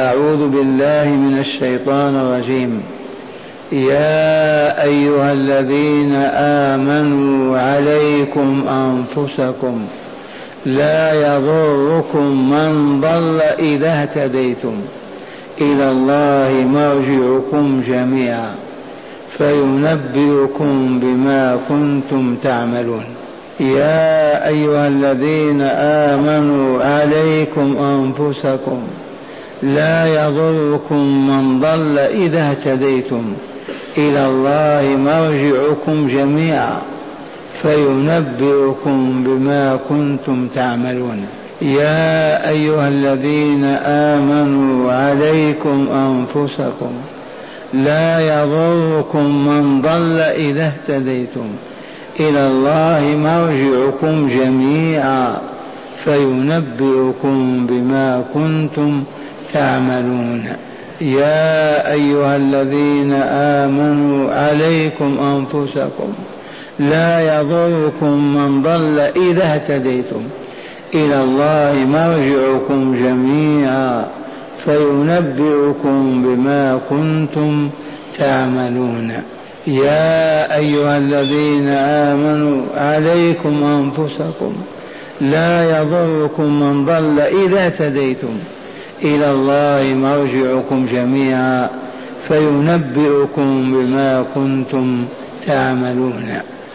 أعوذ بالله من الشيطان الرجيم. يا أيها الذين آمنوا عليكم أنفسكم لا يضركم من ضل إذا اهتديتم إلى الله مرجعكم جميعا فينبئكم بما كنتم تعملون. يا أيها الذين آمنوا عليكم أنفسكم لا يضركم من ضل إذا اهتديتم. إلى الله مرجعكم جميعا فينبئكم بما كنتم تعملون. يا أيها الذين آمنوا عليكم أنفسكم لا يضركم من ضل إذا اهتديتم. إلى الله مرجعكم جميعا فينبئكم بما كنتم تعملون يا أيها الذين آمنوا عليكم أنفسكم لا يضركم من ضل إذا اهتديتم. إلى الله مرجعكم جميعا فينبئكم بما كنتم تعملون. يا أيها الذين آمنوا عليكم أنفسكم لا يضركم من ضل إذا اهتديتم. إلى الله مرجعكم جميعا فينبئكم بما كنتم تعملون.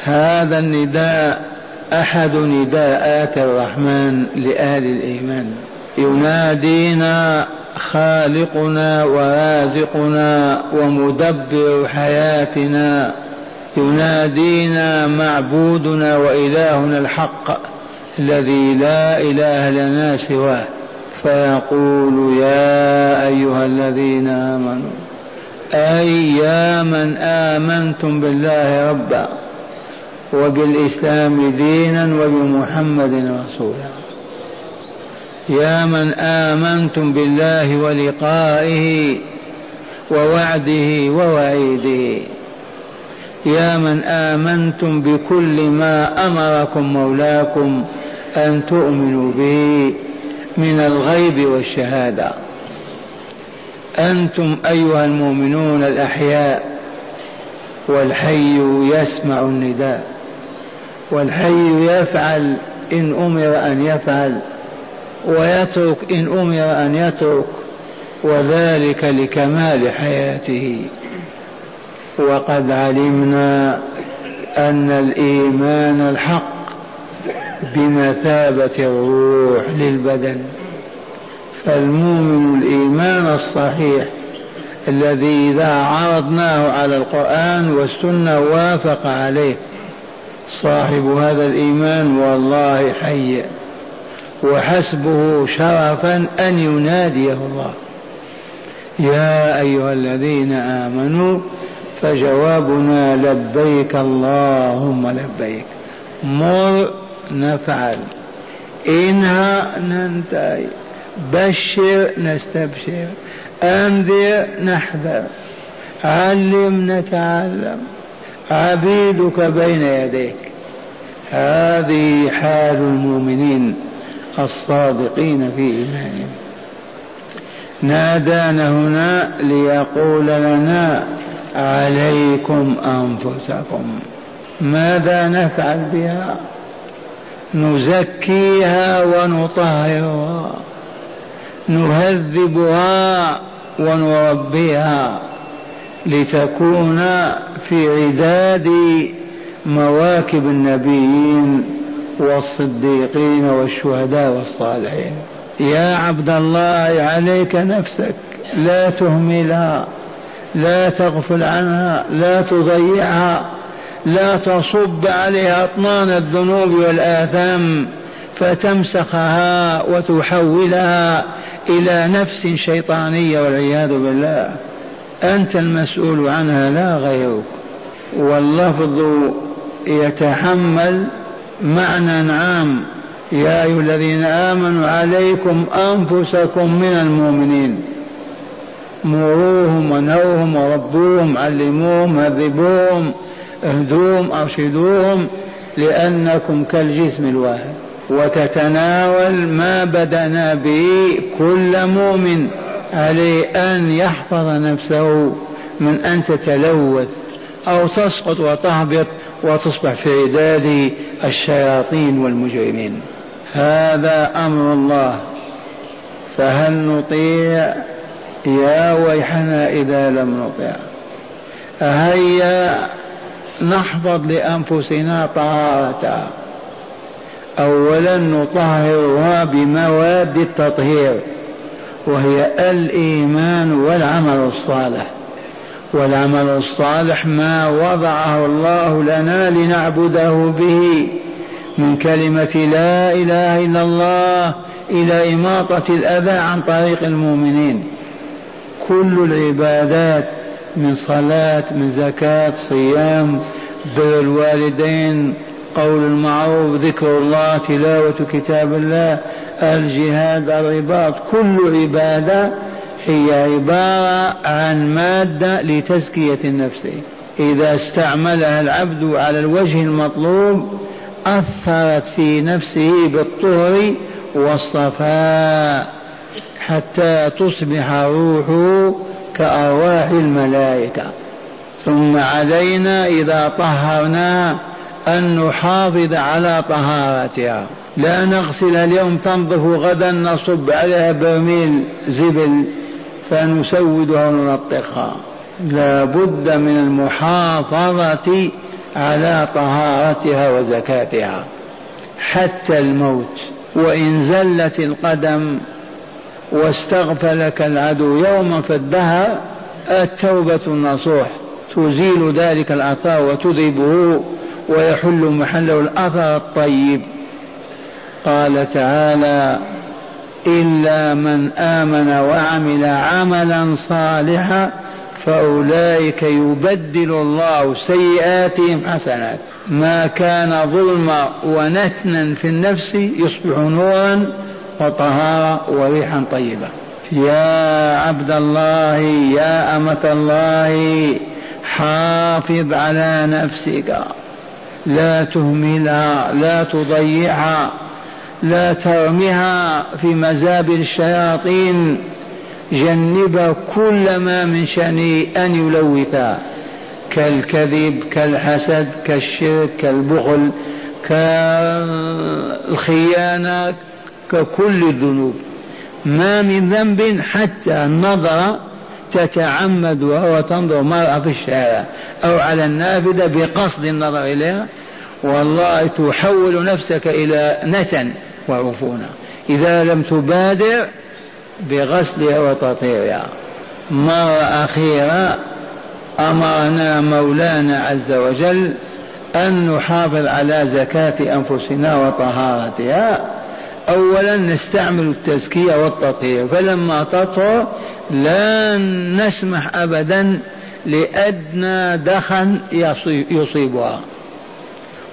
هذا النداء أحد نداءات الرحمن لأهل الإيمان. ينادينا خالقنا ورازقنا ومدبر حياتنا. ينادينا معبودنا وإلهنا الحق الذي لا إله لنا سواه. فيقول يا أيها الذين آمنوا أي يا من آمنتم بالله ربا وبالإسلام دينا وبمحمد رسولا. يا من آمنتم بالله ولقائه ووعده ووعيده. يا من آمنتم بكل ما أمركم مولاكم أن تؤمنوا به. من الغيب والشهادة. أنتم أيها المؤمنون الأحياء والحي يسمع النداء والحي يفعل إن أمر أن يفعل ويترك إن أمر أن يترك وذلك لكمال حياته. وقد علمنا أن الإيمان الحق. بمثابة الروح للبدن. فالمؤمن الإيمان الصحيح الذي إذا عرضناه على القرآن والسنة وافق عليه صاحب هذا الإيمان والله حي وحسبه شرفا أن يناديه الله. يا أيها الذين آمنوا فجوابنا لبيك اللهم لبيك. مر نفعل. انهى ننتهي. بشر نستبشر. أنذر نحذر. علم نتعلم. عبيدك بين يديك. هذه حال المؤمنين الصادقين في إيمانهم. نادانا هنا ليقول لنا عليكم أنفسكم. ماذا نفعل بها؟ نزكيها ونطهرها نهذبها ونربيها لتكون في عداد مواكب النبيين والصديقين والشهداء والصالحين. يا عبد الله عليك نفسك. لا تهملها لا تغفل عنها لا تضيعها. لا تصب عليها أطنان الذنوب والآثام فتمسخها وتحولها إلى نفس شيطانية والعياذ بالله. أنت المسؤول عنها لا غيرك. واللفظ يتحمل معنى عام. يا أيها الذين آمنوا عليكم أنفسكم من المؤمنين. مروهم ونوهم وربوهم علموهم هذبوهم اهدوهم أرشدوهم لأنكم كالجسم الواحد. وتتناول ما بدنا به كل مؤمن عليه أن يحفظ نفسه من أن تتلوث أو تسقط وتهبط وتصبح في عداد الشياطين والمجرمين. هذا أمر الله. فهل نطيع؟ يا ويحنا إذا لم نطيع هيا نحفظ لأنفسنا طهارتها أولا نطهرها بمواد التطهير وهي الإيمان والعمل الصالح. والعمل الصالح ما وضعه الله لنا لنعبده به من كلمة لا إله إلا الله إلى إماطة الأذى عن طريق المؤمنين. كل العبادات من صلاة من زكاة صيام بر الوالدين قول المعروف ذكر الله تلاوة كتاب الله الجهاد الرباط كل عبادة هي عبارة عن مادة لتزكية النفس. إذا استعملها العبد على الوجه المطلوب أثرت في نفسه بالطهر والصفاء. حتى تصبح روحه كأرواح الملائكة. ثم علينا إذا طهرنا أن نحافظ على طهارتها. لا نغسل اليوم تنظف غدا نصب عليها برميل زبل فنسودها ونلطخها لا بد من المحافظة على طهارتها وزكاتها. حتى الموت وإن زلت القدم واستغفلك العدو يوما في الدهر التوبة النصوح. تزيل ذلك الأثار وتذهبه ويحل محله الأثر الطيب. قال تعالى إلا من آمن وعمل عملا صالحا فأولئك يبدل الله سيئاتهم حسنات. ما كان ظلما ونتنا في النفس يصبح نورا وطهارة وريحا طيبة. يا عبد الله يا أمة الله حافظ على نفسك. لا تهملها لا تضيعها لا ترمها في مزابل الشياطين. جنب كل ما من شأنه أن يلوثها كالكذب كالحسد كالشرك كالبخل كالخيانة ككل الذنوب. ما من ذنب حتى النظر تتعمد وهو تنظر مرأة في الشارع أو على النافذة بقصد النظر إليها. والله تحول نفسك إلى نتن وعفونة إذا لم تبادر بغسلها وتطهيرها. مرة أخيرة أمرنا مولانا عز وجل أن نحافظ على زكاة أنفسنا وطهارتها. أولا نستعمل التزكية والتطهير فلما تطهر لا نسمح أبدا لأدنى دخن يصيبها.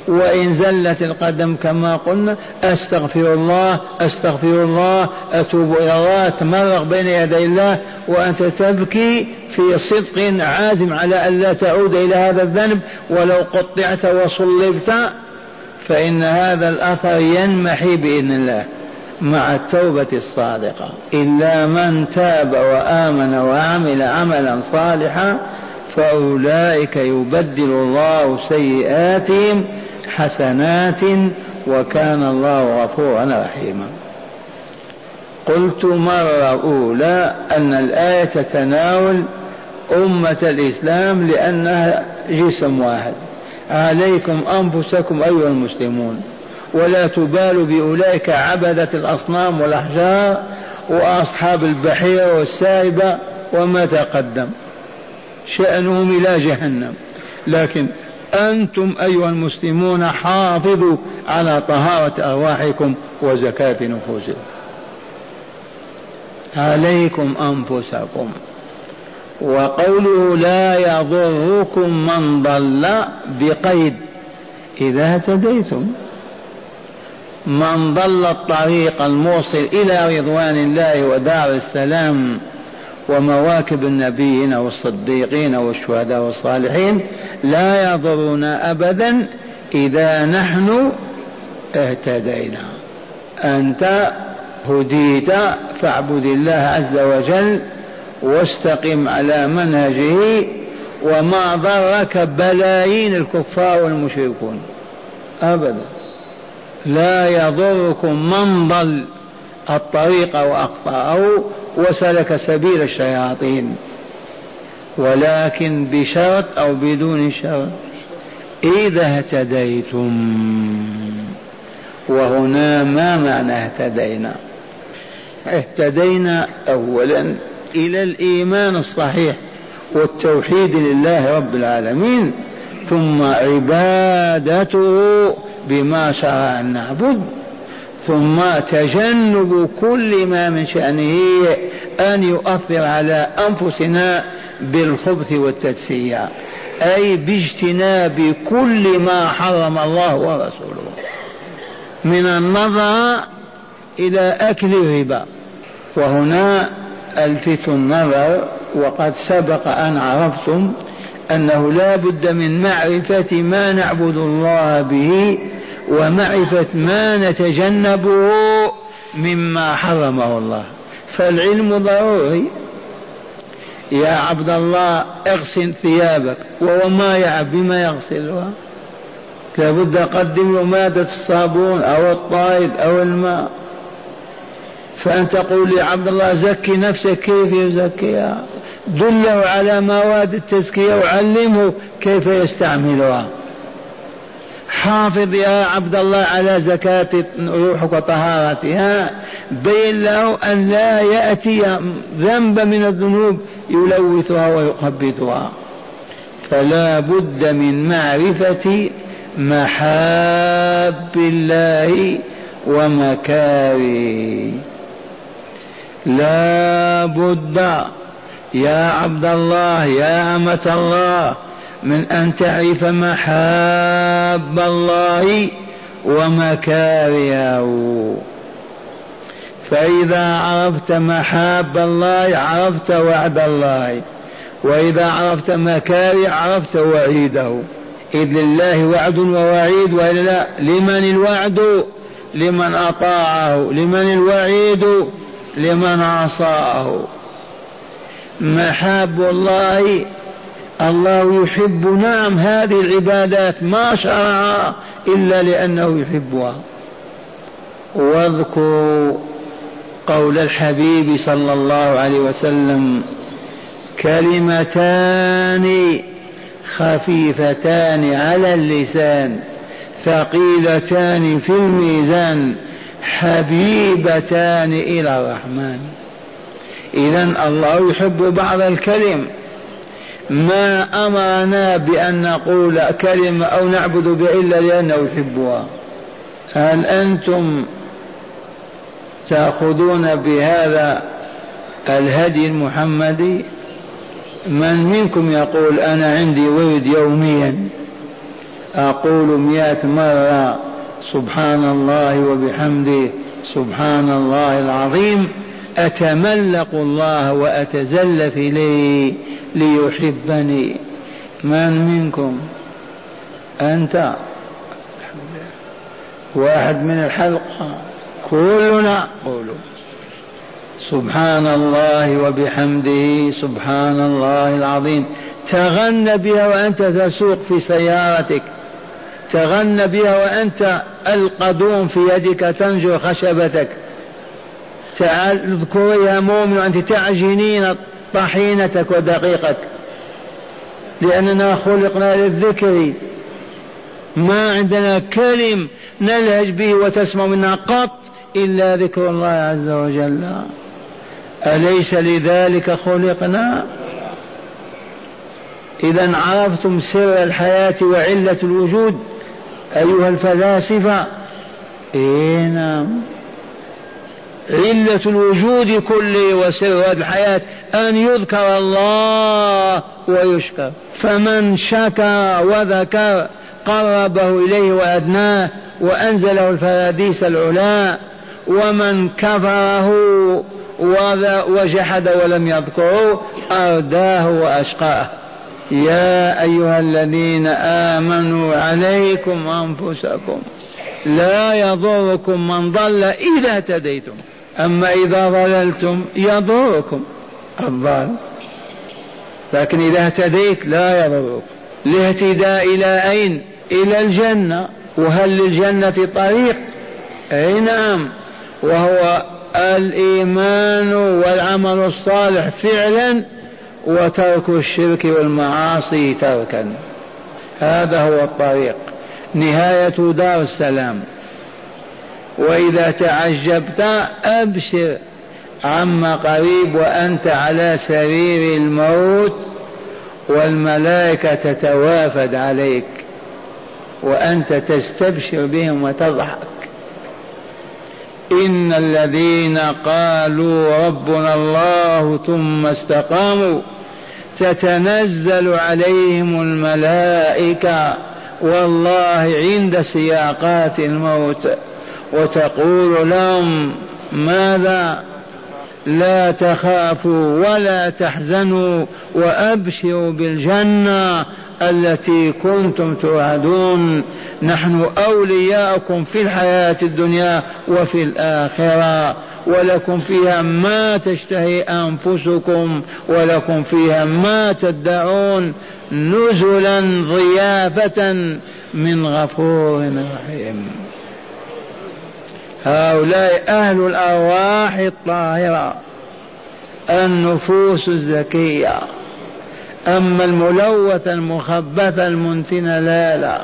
وإن زلت القدم كما قلنا أستغفر الله أستغفر الله أتوب إلى الله تمرغ بين يدي الله وأنت تبكي في صدق عازم على ألا تعود إلى هذا الذنب ولو قطعت وصلبت فإن هذا الأثر ينمحي بإذن الله مع التوبة الصادقة. إلا من تاب وآمن وعمل عملا صالحا فأولئك يبدل الله سيئاتهم حسنات وكان الله غفورا رحيما. قلت مرة أولى أن الآية تتناول أمة الإسلام لأنها جسم واحد. عليكم أنفسكم أيها المسلمون. ولا تبالوا بأولئك عبدة الأصنام والأحجار وأصحاب البحيرة والسائبة وما تقدم. شأنهم إلى جهنم. لكن أنتم أيها المسلمون حافظوا على طهارة أرواحكم وزكاة نفوسكم. عليكم أنفسكم. وقوله لا يضركم من ضل بقيد. إذا اهتديتم. من ضل الطريق الموصل إلى رضوان الله ودار السلام ومواكب النبيين والصديقين والشهداء والصالحين لا يضرنا أبدا إذا نحن اهتدينا. أنت هديت فاعبد الله عز وجل واستقم على منهجه وما ضرك بلايين الكفار والمشركون. أبدا. لا يضركم من ضل الطريق واخطاه وسلك سبيل الشياطين. ولكن بشرط أو بدون شرط. إذا اهتديتم. وهنا ما معنى اهتدينا. اهتدينا اولا إلى الإيمان الصحيح والتوحيد لله رب العالمين ثم عبادته بما شرع أن نعبد ثم تجنب كل ما من شأنه أن يؤثر على أنفسنا بالخبث والتدسية أي باجتناب كل ما حرم الله ورسوله من النظر إلى أكل الربا وهنا ألفت النظر وقد سبق أن عرفتم أنه لا بد من معرفة ما نعبد الله به ومعرفة ما نتجنبه مما حرمه الله. فالعلم ضروري. يا عبد الله اغسل ثيابك وهو ما يعب بما يغسلها. لابد أقدم له مادة الصابون أو الطائب أو الماء. فأنت تقول يا عبد الله زكي نفسك كيف يزكيها دله على مواد التزكية وعلمه كيف يستعملها. حافظ يا عبد الله على زكاة روحك وطهارتها. بين له أن لا يأتي ذنب من الذنوب يلوثها ويخبثها فلا بد من معرفة محاب الله ومكاره. لا بد يا عبد الله يا أمة الله من أن تعرف محاب الله ومكارهه فإذا عرفت محاب الله عرفت وعد الله. وإذا عرفت مكاره عرفت وعيده. إذ لله وعد ووعيد وإلا لمن الوعد؟ لمن أطاعه. لمن الوعيد؟ لمن عصاه. محاب الله. الله يحب نعم هذه العبادات ما شرعها إلا لأنه يحبها. واذكروا قول الحبيب صلى الله عليه وسلم كلمتان خفيفتان على اللسان ثقيلتان في الميزان حبيبتان إلى الرحمن. إذا الله يحب بعض الكلم. ما أمرنا بأن نقول كلمة أو نعبد إلا لأنه يحبها. هل أنتم تأخذون بهذا الهدي المحمدي؟ من منكم يقول أنا عندي ورد يوميا أقول مئة مرة سبحان الله وبحمده سبحان الله العظيم أتملق الله وأتزلف إليه ليحبني. من منكم؟ أنت. واحد من الحلقة. كلنا. قولوا. سبحان الله وبحمده سبحان الله العظيم. تغن بها وأنت تسوق في سيارتك. تغن بها وأنت ألقدوم في يدك تنجر خشبتك. تعال اذكري يا مؤمن أنت تعجنين طحينتك ودقيقك. لأننا خلقنا للذكر. ما عندنا كلم نلهج به وتسمع منا قط إلا ذكر الله عز وجل. أليس لذلك خلقنا؟ إذا عرفتم سر الحياة وعلة الوجود. أيها الفلاسفة إيه نعم. علة الوجود كله وسر الحياة أن يذكر الله ويشكر. فمن شكر وذكر قربه إليه وأدناه وأنزله الفراديس العلا ومن كفره وجحد ولم يذكره أرداه وأشقاه. يا أيها الذين آمنوا عليكم أنفسكم لا يضركم من ضل إذا اهتديتم. أما إذا ضللتم يضركم الضال. لكن إذا اهتديت لا يضرك. الاهتداء إلى أين؟ إلى الجنة. وهل للجنة طريق؟ أي نعم. وهو الإيمان والعمل الصالح فعلا وترك الشرك والمعاصي تركا. هذا هو الطريق. نهاية دار السلام. وإذا تعجبت أبشر. عما قريب وأنت على سرير الموت والملائكة تتوافد عليك. وأنت تستبشر بهم وتضحك. إن الذين قالوا ربنا الله ثم استقاموا تتنزل عليهم الملائكة والله عند سياقات الموت وتقول لهم ماذا لا تخافوا ولا تحزنوا وأبشروا بالجنة التي كنتم توعدون. نحن اولياؤكم في الحياة الدنيا وفي الآخرة. ولكم فيها ما تشتهي أنفسكم ولكم فيها ما تدعون نزلا ضيافة من غفور رحيم. هؤلاء أهل الأرواح الطاهرة. النفوس الزكية. أما الملوثة المخبثة المنتنة لا لا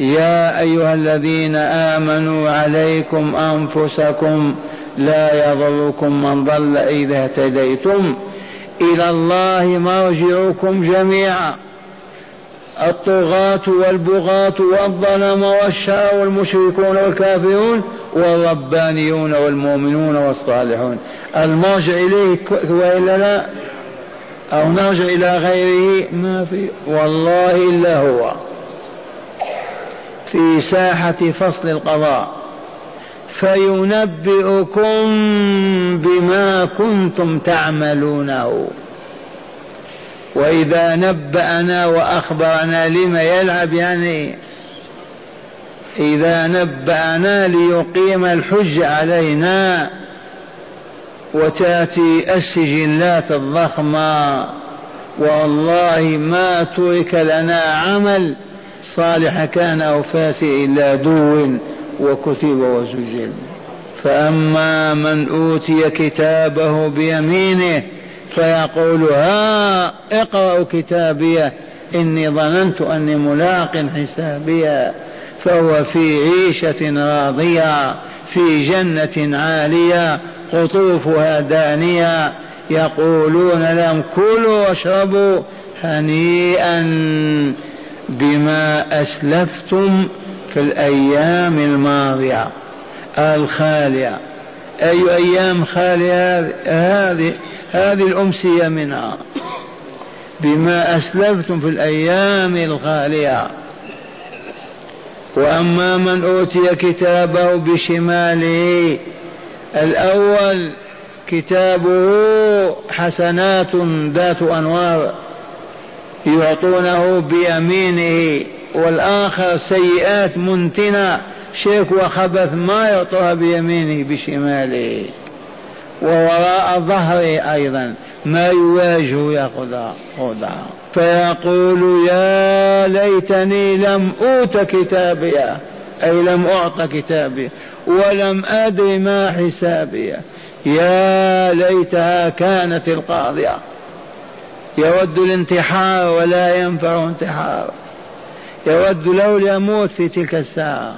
يا أيها الذين آمنوا عليكم أنفسكم لا يضركم من ضل إذا اهتديتم. إلى الله مرجعكم جميعا. الطغاة والبغاة والظلم والشر والمشركون والكافرون والربانيون والمؤمنون والصالحون. المرجع إليه وإلا لا؟ أو نرجع إلى غيره؟ ما في. والله إلا هو. في ساحة فصل القضاء. فينبئكم بما كنتم تعملونه. وإذا نبأنا وأخبرنا لما يلعب يعني إذا نبأنا ليقيم الحج علينا وتأتي السجلات الضخمة. والله ما ترك لنا عمل صالح كان أو فاسد إلا دو وكتب وسجل. فأما من أوتي كتابه بيمينه فيقول ها اقرأوا كتابيه إني ظننت أني ملاق حسابيه فهو في عيشة راضية في جنة عالية قطوفها دانية. يقولون لهم كلوا واشربوا هنيئا بما أسلفتم في الأيام الماضية الخالية. أي أيام خالية هذه؟ هذه الأمسية منها بما أسلفتم في الأيام الخالية. وأما من أوتي كتابه بشماله الأول كتابه حسنات ذات أنوار يعطونه بيمينه والآخر سيئات منتنة شرك وخبث ما يعطوها بيمينه بشماله. ووراء ظهره أيضا. ما يواجه يأخذها خذها فيقول يا ليتني لم أوت كتابيا أي لم أعط كتابي ولم أدر ما حسابي. يا ليتها كانت القاضية. يود الانتحار ولا ينفع انتحار. يود لو يموت في تلك الساعة.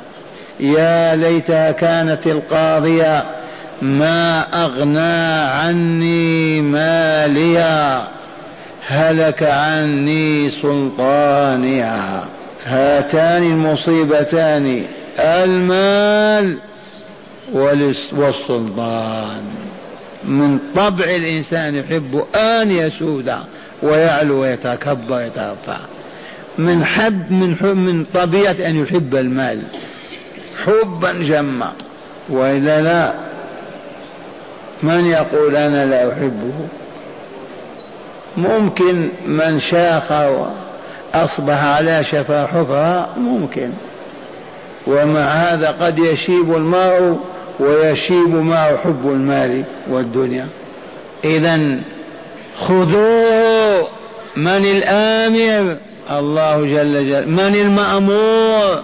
يا ليتها كانت القاضية. ما أغنى عني ماليا هلك عني سلطانها هاتان المصيبتان المال والسلطان. من طبع الإنسان يحب أن يسود ويعلو ويتكبر ويترفع من حب من حب من طبيعة أن يحب المال. حبا جما. وإلا لا. من يقول أنا لا أحبه؟ ممكن من شاخ أصبح على شفا حفرة ممكن. ومع هذا قد يشيب المرء ويشيب معه حب المال والدنيا. إذا خذوه من الآمر؟ الله جل جلاله من المأمور؟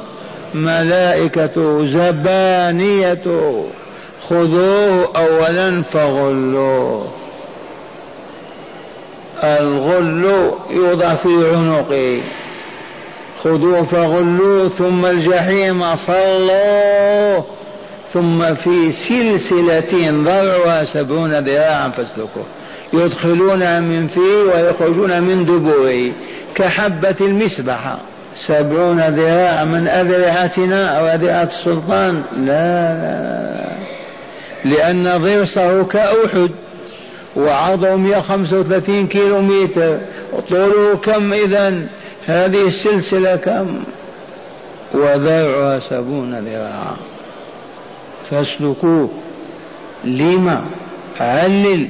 ملائكته زبانيته. خذوه أولا فغلوه. الغل يوضع في عنقه. خذوه فغلوه ثم الجحيم صلوه ثم في سلسلة ضرعها سبعون ذراعا فاسلكوه. يدخلون من فيه ويخرجون من دبوره كحبة المسبحة. سبعون ذراع من أذرعتنا أو أذرعة السلطان. لا لا لا. لأن ضرسه كأحد وعرضه 135 كيلو متر طوله كم إذا هذه السلسلة كم؟ وذرعها سبعون ذراعا. فاسلكوه. لما علل.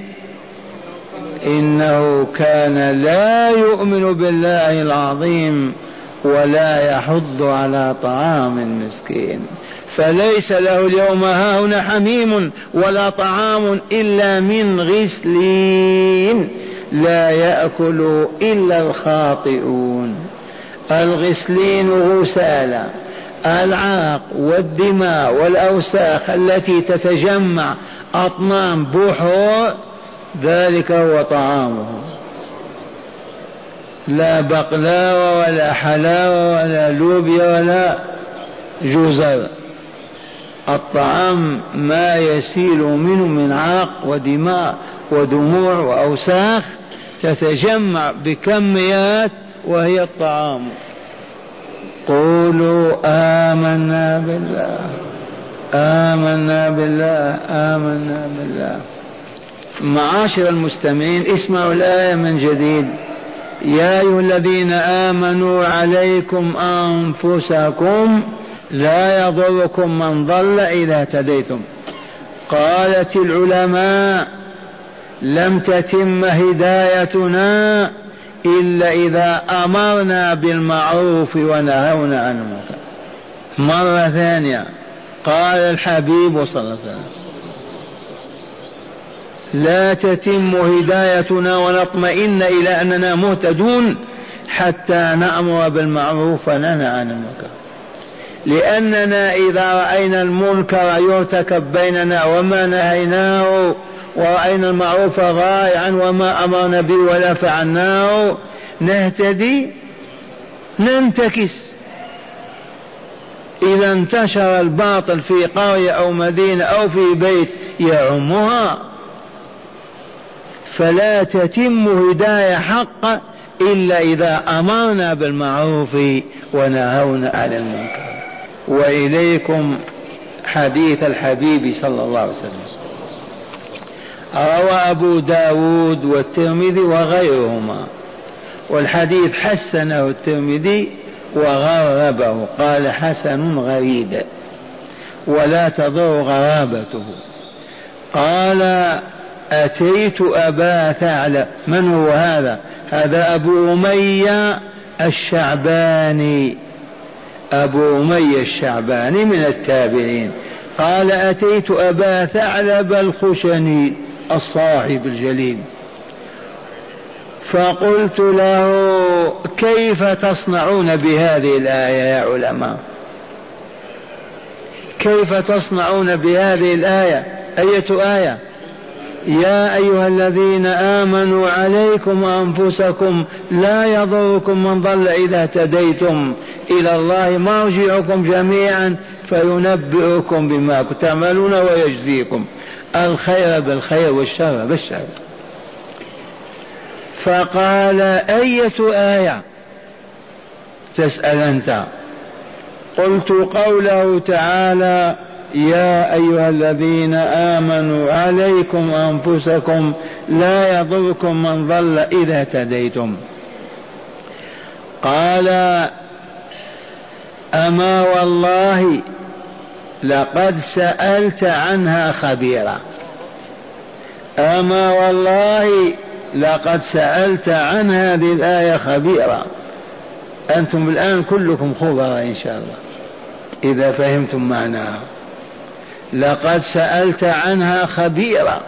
إنه كان لا يؤمن بالله العظيم ولا يحض على طعام المسكين. فليس له اليوم هاهنا حميم ولا طعام إلا من غسلين لا يأكل إلا الخاطئون. الغسلين غسالا العرق والدماء والأوساخ التي تتجمع أطنان بحور ذلك هو طعامه لا بقلاوة ولا حلاوة ولا لوبيا ولا جزر. الطعام ما يسيل منه من عرق ودماء ودموع وأوساخ تتجمع بكميات وهي الطعام. قولوا آمنا بالله آمنا بالله آمنا بالله. معاشر المستمعين اسمعوا الآية من جديد. يا أيها الذين آمنوا عليكم أنفسكم لا يضركم من ضل إذا اهتديتم. قالت العلماء لم تتم هدايتنا إلا إذا أمرنا بالمعروف ونهونا عن المنكر. مرة ثانية قال الحبيب صلى الله عليه وسلم لا تتم هدايتنا ونطمئن إلى أننا مهتدون حتى نأمر بالمعروف وننهى عن المنكر. لأننا إذا رأينا المنكر يرتكب بيننا وما نهيناه ورأينا المعروف ضائعا وما أمرنا به ولا فعلناه نهتدي ننتكس. إذا انتشر الباطل في قرية أو مدينة أو في بيت يعمها. فلا تتم هداية حق إلا إذا أمرنا بالمعروف ونهونا عن المنكر. وإليكم حديث الحبيب صلى الله عليه وسلم. روى أبو داود والترمذي وغيرهما والحديث حسنه الترمذي وغربه قال حسن غريب ولا تضر غرابته. قال أتيت أبا ثعلب من هو هذا؟ هذا أبو أمية الشعباني. أبو أمية الشعباني من التابعين قال أتيت أبا ثعلب الخشني الصاحب الجليل. فقلت له كيف تصنعون بهذه الآية يا علماء؟ كيف تصنعون بهذه الآية؟ أية آية؟ يا أيها الذين آمنوا عليكم أنفسكم لا يضركم من ضل إذا اهتديتم إلى الله مرجعكم جميعا فينبئكم بما تعملون ويجزيكم الخير بالخير والشر بالشر. فقال أية آية؟ تسأل أنت. قلت قوله تعالى يا أيها الذين آمنوا عليكم أنفسكم لا يضركم من ضل إذا اهتديتم. قال أما والله لقد سألت عنها خبيرا. أما والله لقد سألت عن هذه الآية خبيرا. أنتم الآن كلكم خبراء إن شاء الله. إذا فهمتم معناها. لقد سألت عنها خبيرا.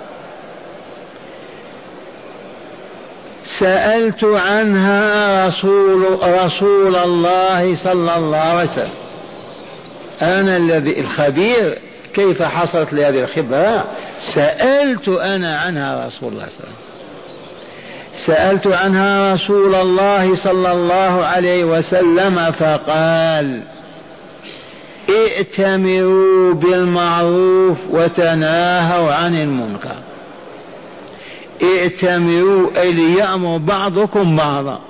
سألت عنها رسول رسول الله صلى الله عليه وسلم. أنا الذي الخبير كيف حصلت لي هذه الخبرة؟ سألت أنا عنها رسول الله صلى الله عليه وسلم. سألت عنها رسول الله صلى الله عليه وسلم فقال ائتمروا بالمعروف وتناهوا عن المنكر. ائتمروا أي ليأمر بعضكم بعضا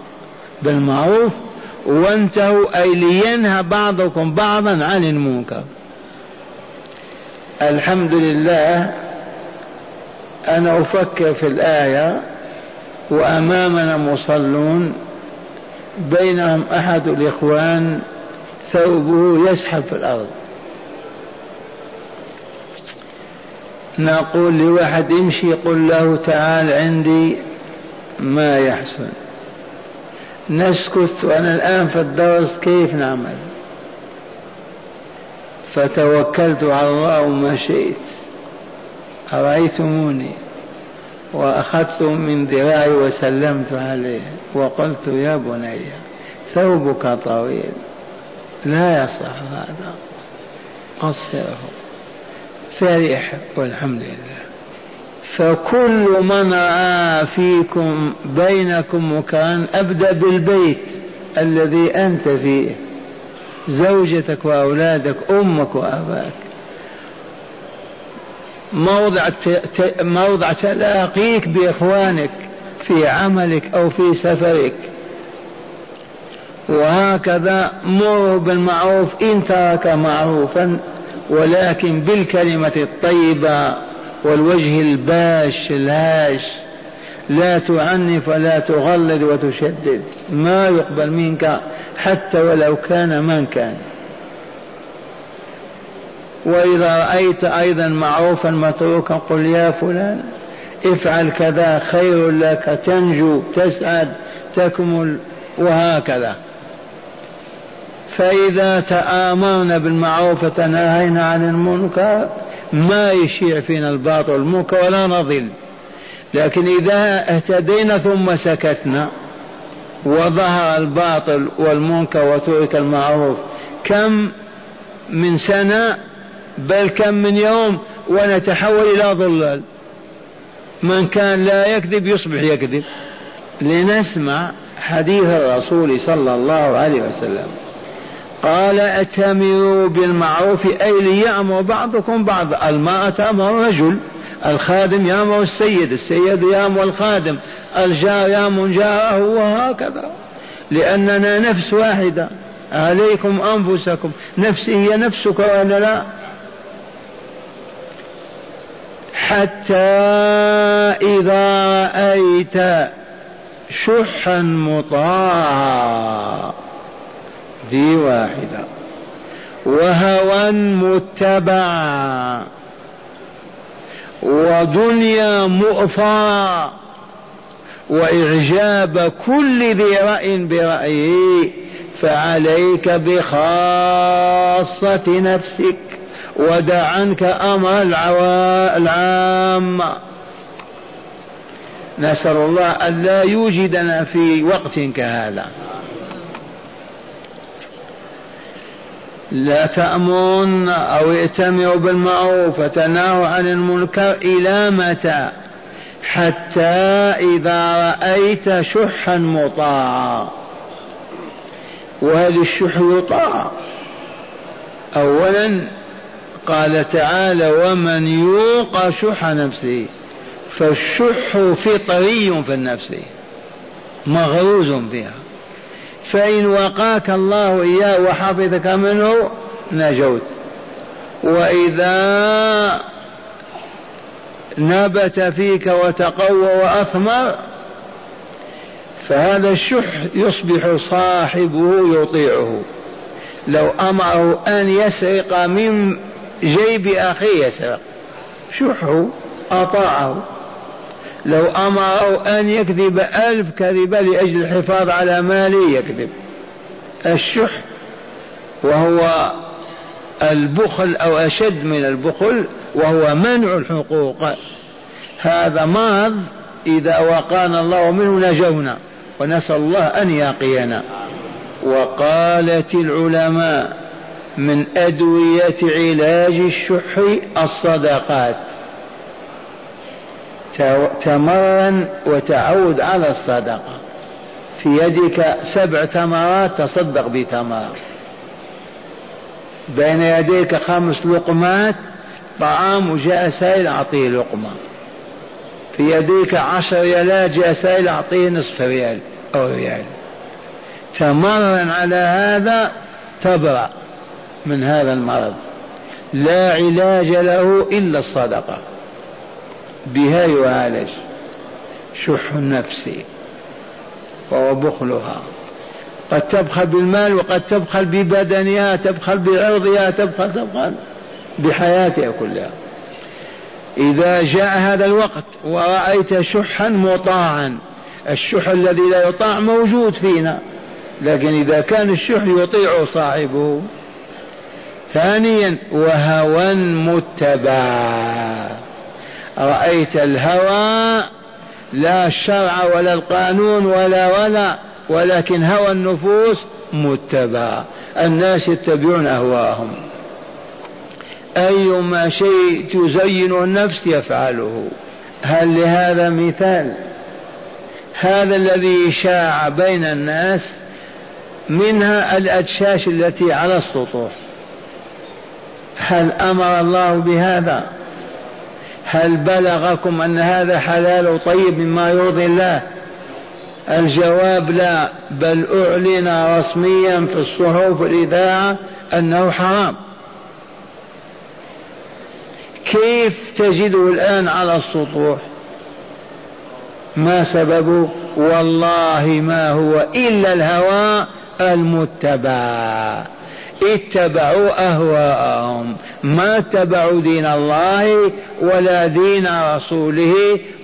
بالمعروف وانتهوا أي لينهى بعضكم بعضا عن المنكر. الحمد لله أنا أفكر في الآية وأمامنا مصلون بينهم أحد الإخوان ثوبه يسحب في الأرض. نقول لواحد امشي قل له تعال عندي ما يحصل. نسكت وأنا الآن في الدرس كيف نعمل؟ فتوكلت على الله ومشيت أرأيتموني؟ وأخذت من ذراعي وسلمت عليه. وقلت يا بني ثوبك طويل. لا يصح هذا. قصره. فرح والحمد لله. فكل من رأى فيكم بينكم مكان أبدأ بالبيت الذي أنت فيه. زوجتك وأولادك أمك وأباك. موضع موضع تلاقيك بإخوانك في عملك أو في سفرك. وهكذا مر بالمعروف إن ترك معروفا ولكن بالكلمة الطيبة والوجه الباش الهاش. لا تعنف ولا تغلظ وتشدد ما يقبل منك حتى ولو كان من كان. وإذا رأيت أيضا معروفا متروكا قل يا فلان افعل كذا خير لك تنجو تسعد تكمل وهكذا. فإذا تآمرنا بالمعروف وتناهينا عن المنكر ما يشيع فينا الباطل والمنكر ولا نضل. لكن إذا اهتدينا ثم سكتنا وظهر الباطل والمنكر وترك المعروف كم من سنة بل كم من يوم ونتحول إلى ضلال من كان لا يكذب يصبح يكذب. لنسمع حديث الرسول صلى الله عليه وسلم. قال اتمروا بالمعروف أي ليأمر بعضكم بعض. المرأة تأمر الرجل الخادم يأمر السيد السيد يأمر الخادم الجار يأمر جاره وهكذا. لأننا نفس واحدة. عليكم أنفسكم. نفسي هي نفسك ولا لا؟ حتى إذا رأيت شحا مطاعا. ذي واحدة. وهوى متبعا ودنيا مؤثرة وإعجاب كل ذي رأي برأيه فعليك بخاصة نفسك. ودع عنك أمر العامة نسأل الله أن لا يوجدنا في وقت كهذا. لا تأمرن أو ائتمروا بالمعروف وتناهوا عن المنكر إلى متى؟ حتى إذا رأيت شحا مطاعا وهذا الشح يطاع. أولا قال تعالى ومن يوق شح نفسه فالشح فطري في النفس مغروز فيها. فإن وقاك الله إياه وحفظك منه نجوت. وإذا نبت فيك وتقوى وأثمر فهذا الشح يصبح صاحبه يطيعه. لو أمره أن يسرق من جيب أخيه يسرق. شحه أطاعه. لو أمره أن يكذب ألف كذبة لأجل الحفاظ على ماله يكذب. الشح وهو البخل أو أشد من البخل وهو منع الحقوق. هذا مرض إذا وقانا الله منه نجونا ونسأل الله أن يقينا وقالت العلماء من أدوية علاج الشح الصدقات. تمرن وتعود على الصدقة. في يدك سبع تمرات تصدق بتمر. بين يديك خمس لقمات طعام وجاء سائل أعطيه لقمة. في يديك عشر ريالات جاء سائل أعطيه نصف ريال أو ريال. تمرن على هذا تبرأ من هذا المرض. لا علاج له إلا الصدقة. بها يعالج شح النفس وهو بخلها. قد تبخل بالمال وقد تبخل ببدنها تبخل بعرضها تبخل تبخل بحياتها كلها. إذا جاء هذا الوقت ورأيت شحا مطاعا الشح الذي لا يطاع موجود فينا لكن إذا كان الشح يطيع صاحبه. ثانيا وهوى متبع رأيت الهوى لا الشرع ولا القانون ولا ولا ولكن هوى النفوس متبع. الناس يتبعون أهواءهم أيما شيء تزين النفس يفعله. هل لهذا مثال؟ هذا الذي شاع بين الناس منها الأدشاش التي على السطوح. هل أمر الله بهذا؟ هل بلغكم أن هذا حلال وطيب مما يرضي الله؟ الجواب لا بل أعلن رسميا في الصحف والإذاعة أنه حرام. كيف تجده الآن على السطوح؟ ما سببه؟ والله ما هو إلا الهوى المتبع. اتبعوا أهواءهم ما اتبعوا دين الله ولا دين رسوله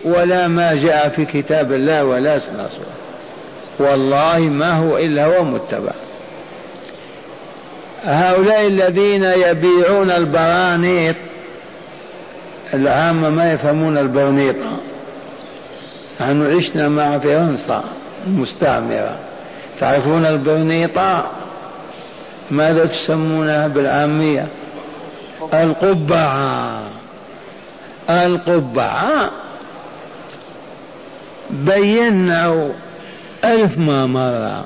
ولا ما جاء في كتاب الله ولا سنه والله ما هو إلا هو متبع. هؤلاء الذين يبيعون البرانيط العامة ما يفهمون البرنيطة نحن عشنا مع فرنسا المستعمرة. تعرفون البرنيطة ماذا تسمونها بالعامية؟ القبعة. القبعة. بينا ألف ما مرة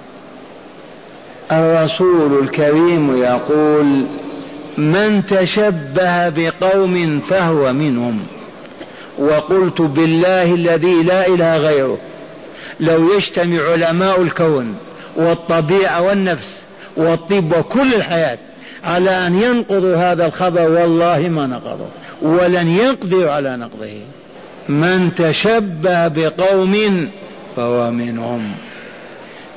الرسول الكريم يقول من تشبه بقوم فهو منهم. وقلت بالله الذي لا إله غيره. لو يجتمع علماء الكون والطبيعة والنفس والطب وكل الحياة على أن ينقضوا هذا الخبر والله ما نقضوا ولن يقدروا على نقضه. من تشبه بقوم فهو منهم.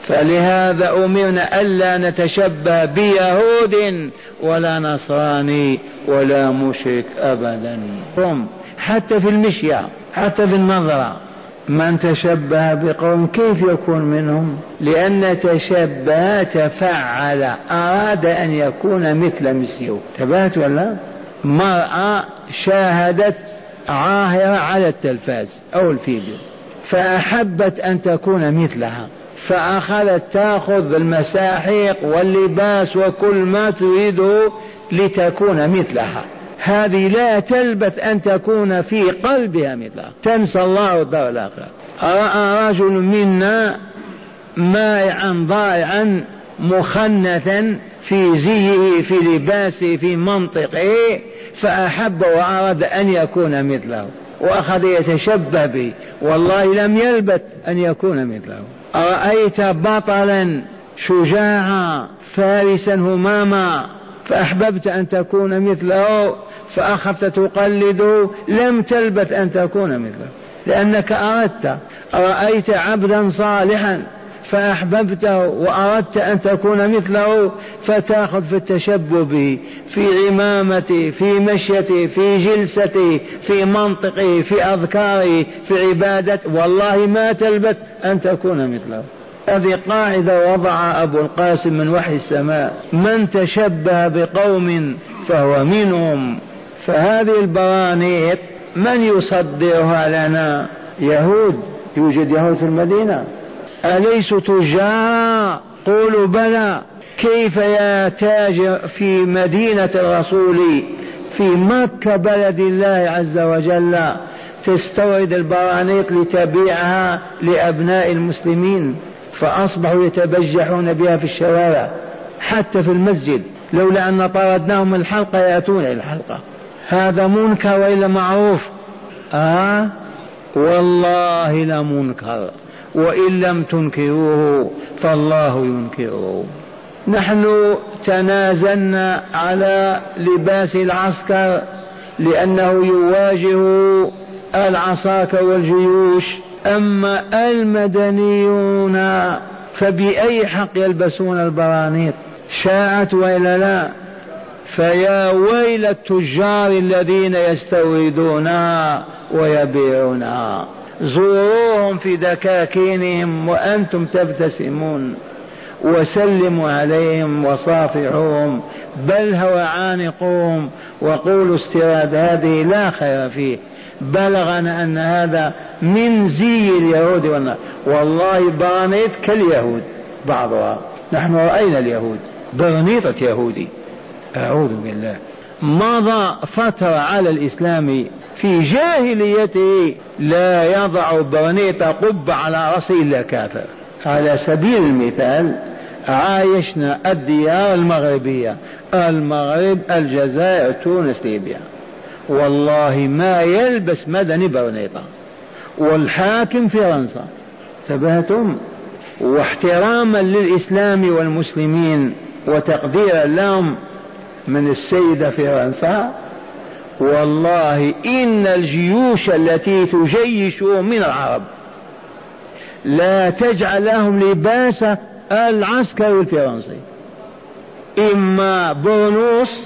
فلهذا أمرنا ألا نتشبه بيهود ولا نصراني ولا مشرك أبدا. حتى في المشية حتى في النظرة. من تشبه بقوم كيف يكون منهم؟ لأن تشبه تفعل أراد أن يكون مثل مثله. تبعت ولا؟ مرأة شاهدت عاهرة على التلفاز أو الفيديو فأحبت أن تكون مثلها فأخذت تأخذ المساحيق واللباس وكل ما تريده لتكون مثلها. هذه لا تلبث أن تكون في قلبها مثلها تنسى الله الدار الآخرة. رأى رجل منا مائعا ضائعا مخنثا في زيه في لباسه في منطقه فأحب وأراد أن يكون مثله. وأخذ يتشبه به. والله لم يلبث أن يكون مثله. أرأيت بطلا شجاعا فارسا هماما فأحببت أن تكون مثله فأخذت تقلده لم تلبث أن تكون مثله. لأنك أردت رأيت عبدا صالحا فأحببته وأردت أن تكون مثله فتأخذ في التشبه به في عمامته في مشيته في جلسته في منطقه في أذكاره في عبادته والله ما تلبث أن تكون مثله. هذه قاعدة وضع أبو القاسم من وحي السماء من تشبه بقوم فهو منهم. فهذه البرانيق من يصدرها لنا؟ يهود. يوجد يهود في المدينة. أليسوا تجار قولوا بلى. كيف يا تاجر في مدينة الرسول؟ في مكة بلد الله عز وجل. تستورد البرانيق لتبيعها لأبناء المسلمين. فأصبحوا يتبجحون بها في الشوارع حتى في المسجد لولا أن طردناهم من الحلقة يأتون إلى الحلقة. هذا منكر وإلا معروف؟ آه؟ والله لمنكر وإن لم تنكروه فالله ينكره. نحن تنازلنا على لباس العسكر لأنه يواجه العساكر والجيوش. أما المدنيون فبأي حق يلبسون البرانيق؟ شاعت وإلا لا؟ فيا ويل التجار الذين يستوردونها ويبيعونها زوروهم في دكاكينهم وأنتم تبتسمون. وسلموا عليهم وصافحوهم. بل هو عانقوهم. وقولوا استيراد هذه لا خير فيه. بلغنا أن هذا من زي اليهود والله, والله برانيت كاليهود بعضها. نحن رأينا اليهود برنيطة يهودي. أعوذ بالله. مضى فترة على الإسلام في جاهليته لا يضع برنيطة قبة على رأسه إلا كافر. على سبيل المثال عايشنا الديار المغربية المغرب الجزائر تونس ليبيا. والله ما يلبس مدني برنيطة والحاكم فرنسا. انتبهتم؟ واحتراما للإسلام والمسلمين وتقديرا لهم من السيدة فرنسا. والله إن الجيوش التي تجيش من العرب لا تجعل لهم لباس العسكري الفرنسي. إما برنوس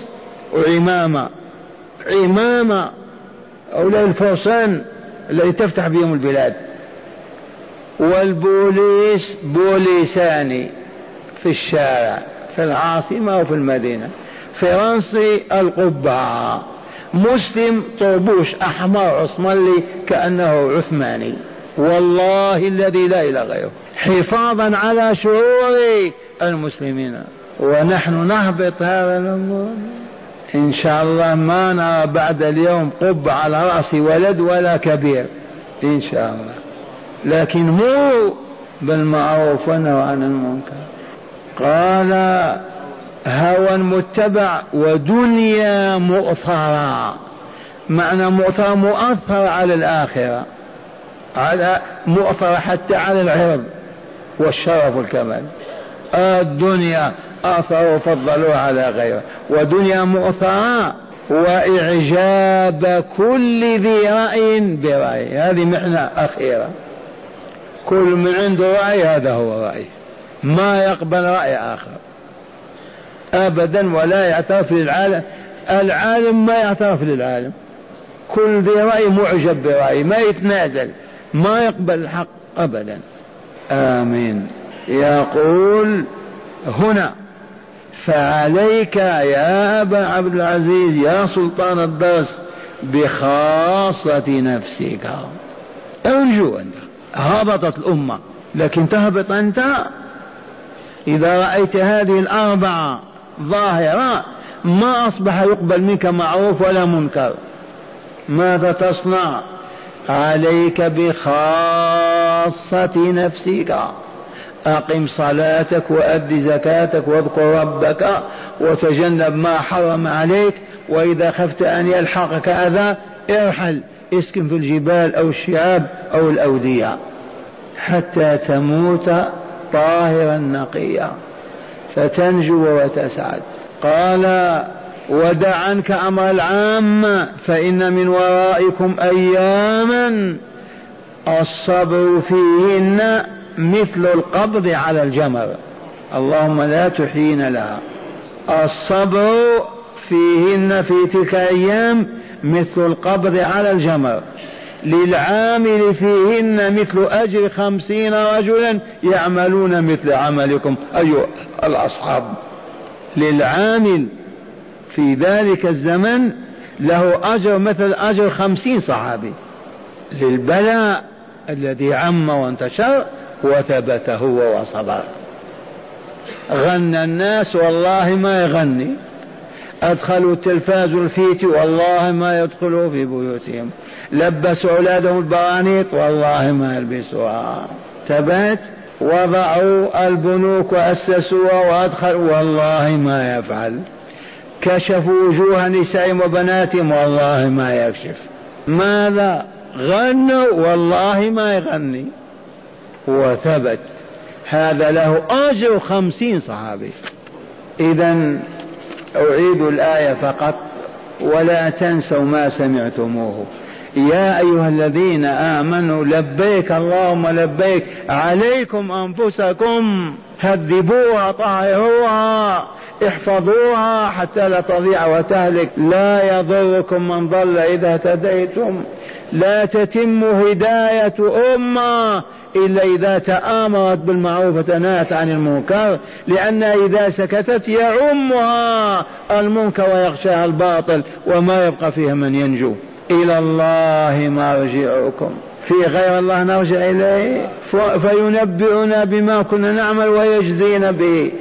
وعمامة عمامة أولئك الفرسان الذي تفتح بهم البلاد. والبوليس بوليساني في الشارع في العاصمة وفي المدينة. فرنسي القبعة مسلم طربوش أحمر عصملي كأنه عثماني. والله الذي لا إله غيره. حفاظا على شعور المسلمين. ونحن نهبط هذا الأمر إن شاء الله ما نرى بعد اليوم قب على رأس ولد ولا كبير. إن شاء الله. لكن مو بالمعروف ونهى عن المنكر. قال هوى متبع ودنيا مؤثرة. معنى مؤثرة مؤثرة على الآخرة. على مؤثرة حتى على العرض والشرف والكمال. الدنيا آثروا وفضلوها على غيره. ودنيا مؤثرة وإعجاب كل ذي رأي برأي. هذه محنة أخيرة. كل من عنده رأي هذا هو رأي. ما يقبل رأي آخر. أبدا ولا يعترف للعالم. العالم ما يعترف للعالم. كل ذي رأي معجب برأي. ما يتنازل. ما يقبل الحق أبدا. آمين. يقول هنا فعليك يا أبا عبد العزيز يا سلطان الدرس بخاصة نفسك. ارجو أنت هبطت الأمة لكن تهبط أنت؟ إذا رأيت هذه الأربعة ظاهرة ما أصبح يقبل منك معروف ولا منكر. ماذا تصنع؟ عليك بخاصة نفسك. أقم صلاتك وأد زكاتك واذكر ربك وتجنب ما حرم عليك وإذا خفت أن يلحقك أذى ارحل اسكن في الجبال أو الشعاب أو الأودية حتى تموت طاهرا نقيا. فتنجو وتسعد. قال ودع عنك أمر العامة فإن من ورائكم أياما الصبر فيهن مثل القبض على الجمر. اللهم لا تحين لها. الصبر فيهن في تلك الأيام مثل القبض على الجمر. للعامل فيهن مثل أجر خمسين رجلا يعملون مثل عملكم أيها الأصحاب. للعامل في ذلك الزمن له أجر مثل أجر خمسين صحابي. للبلاء الذي عم وانتشر وثبت هو وصبر غنى الناس والله ما يغني. أدخلوا التلفاز الفيت والله ما يدخلوا في بيوتهم. لبسوا أولادهم البرانيط والله ما يلبسوها. ثبت وضعوا البنوك وأسسوها وأدخلوا والله ما يفعل. كشفوا وجوه نسائهم وبناتهم والله ما يكشف. ماذا؟ غنوا والله ما يغني. وثبت. هذا له أجر خمسين صحابي. إذا أعيد الآية فقط ولا تنسوا ما سمعتموه. يا أيها الذين آمنوا لبيك اللهم لبيك عليكم أنفسكم هذبوها طهروها احفظوها حتى لا تضيع وتهلك. لا يضركم من ضل إذا اهتديتم. لا تتم هداية أمة إلا إذا تآمرت بالمعروف وتنهت عن المنكر لأن إذا سكتت يعمها المنكر ويغشاها الباطل وما يبقى فيها من ينجو. إلى الله مرجعكم. في غير الله نرجع إليه. فينبئنا بما كنا نعمل ويجزينا به.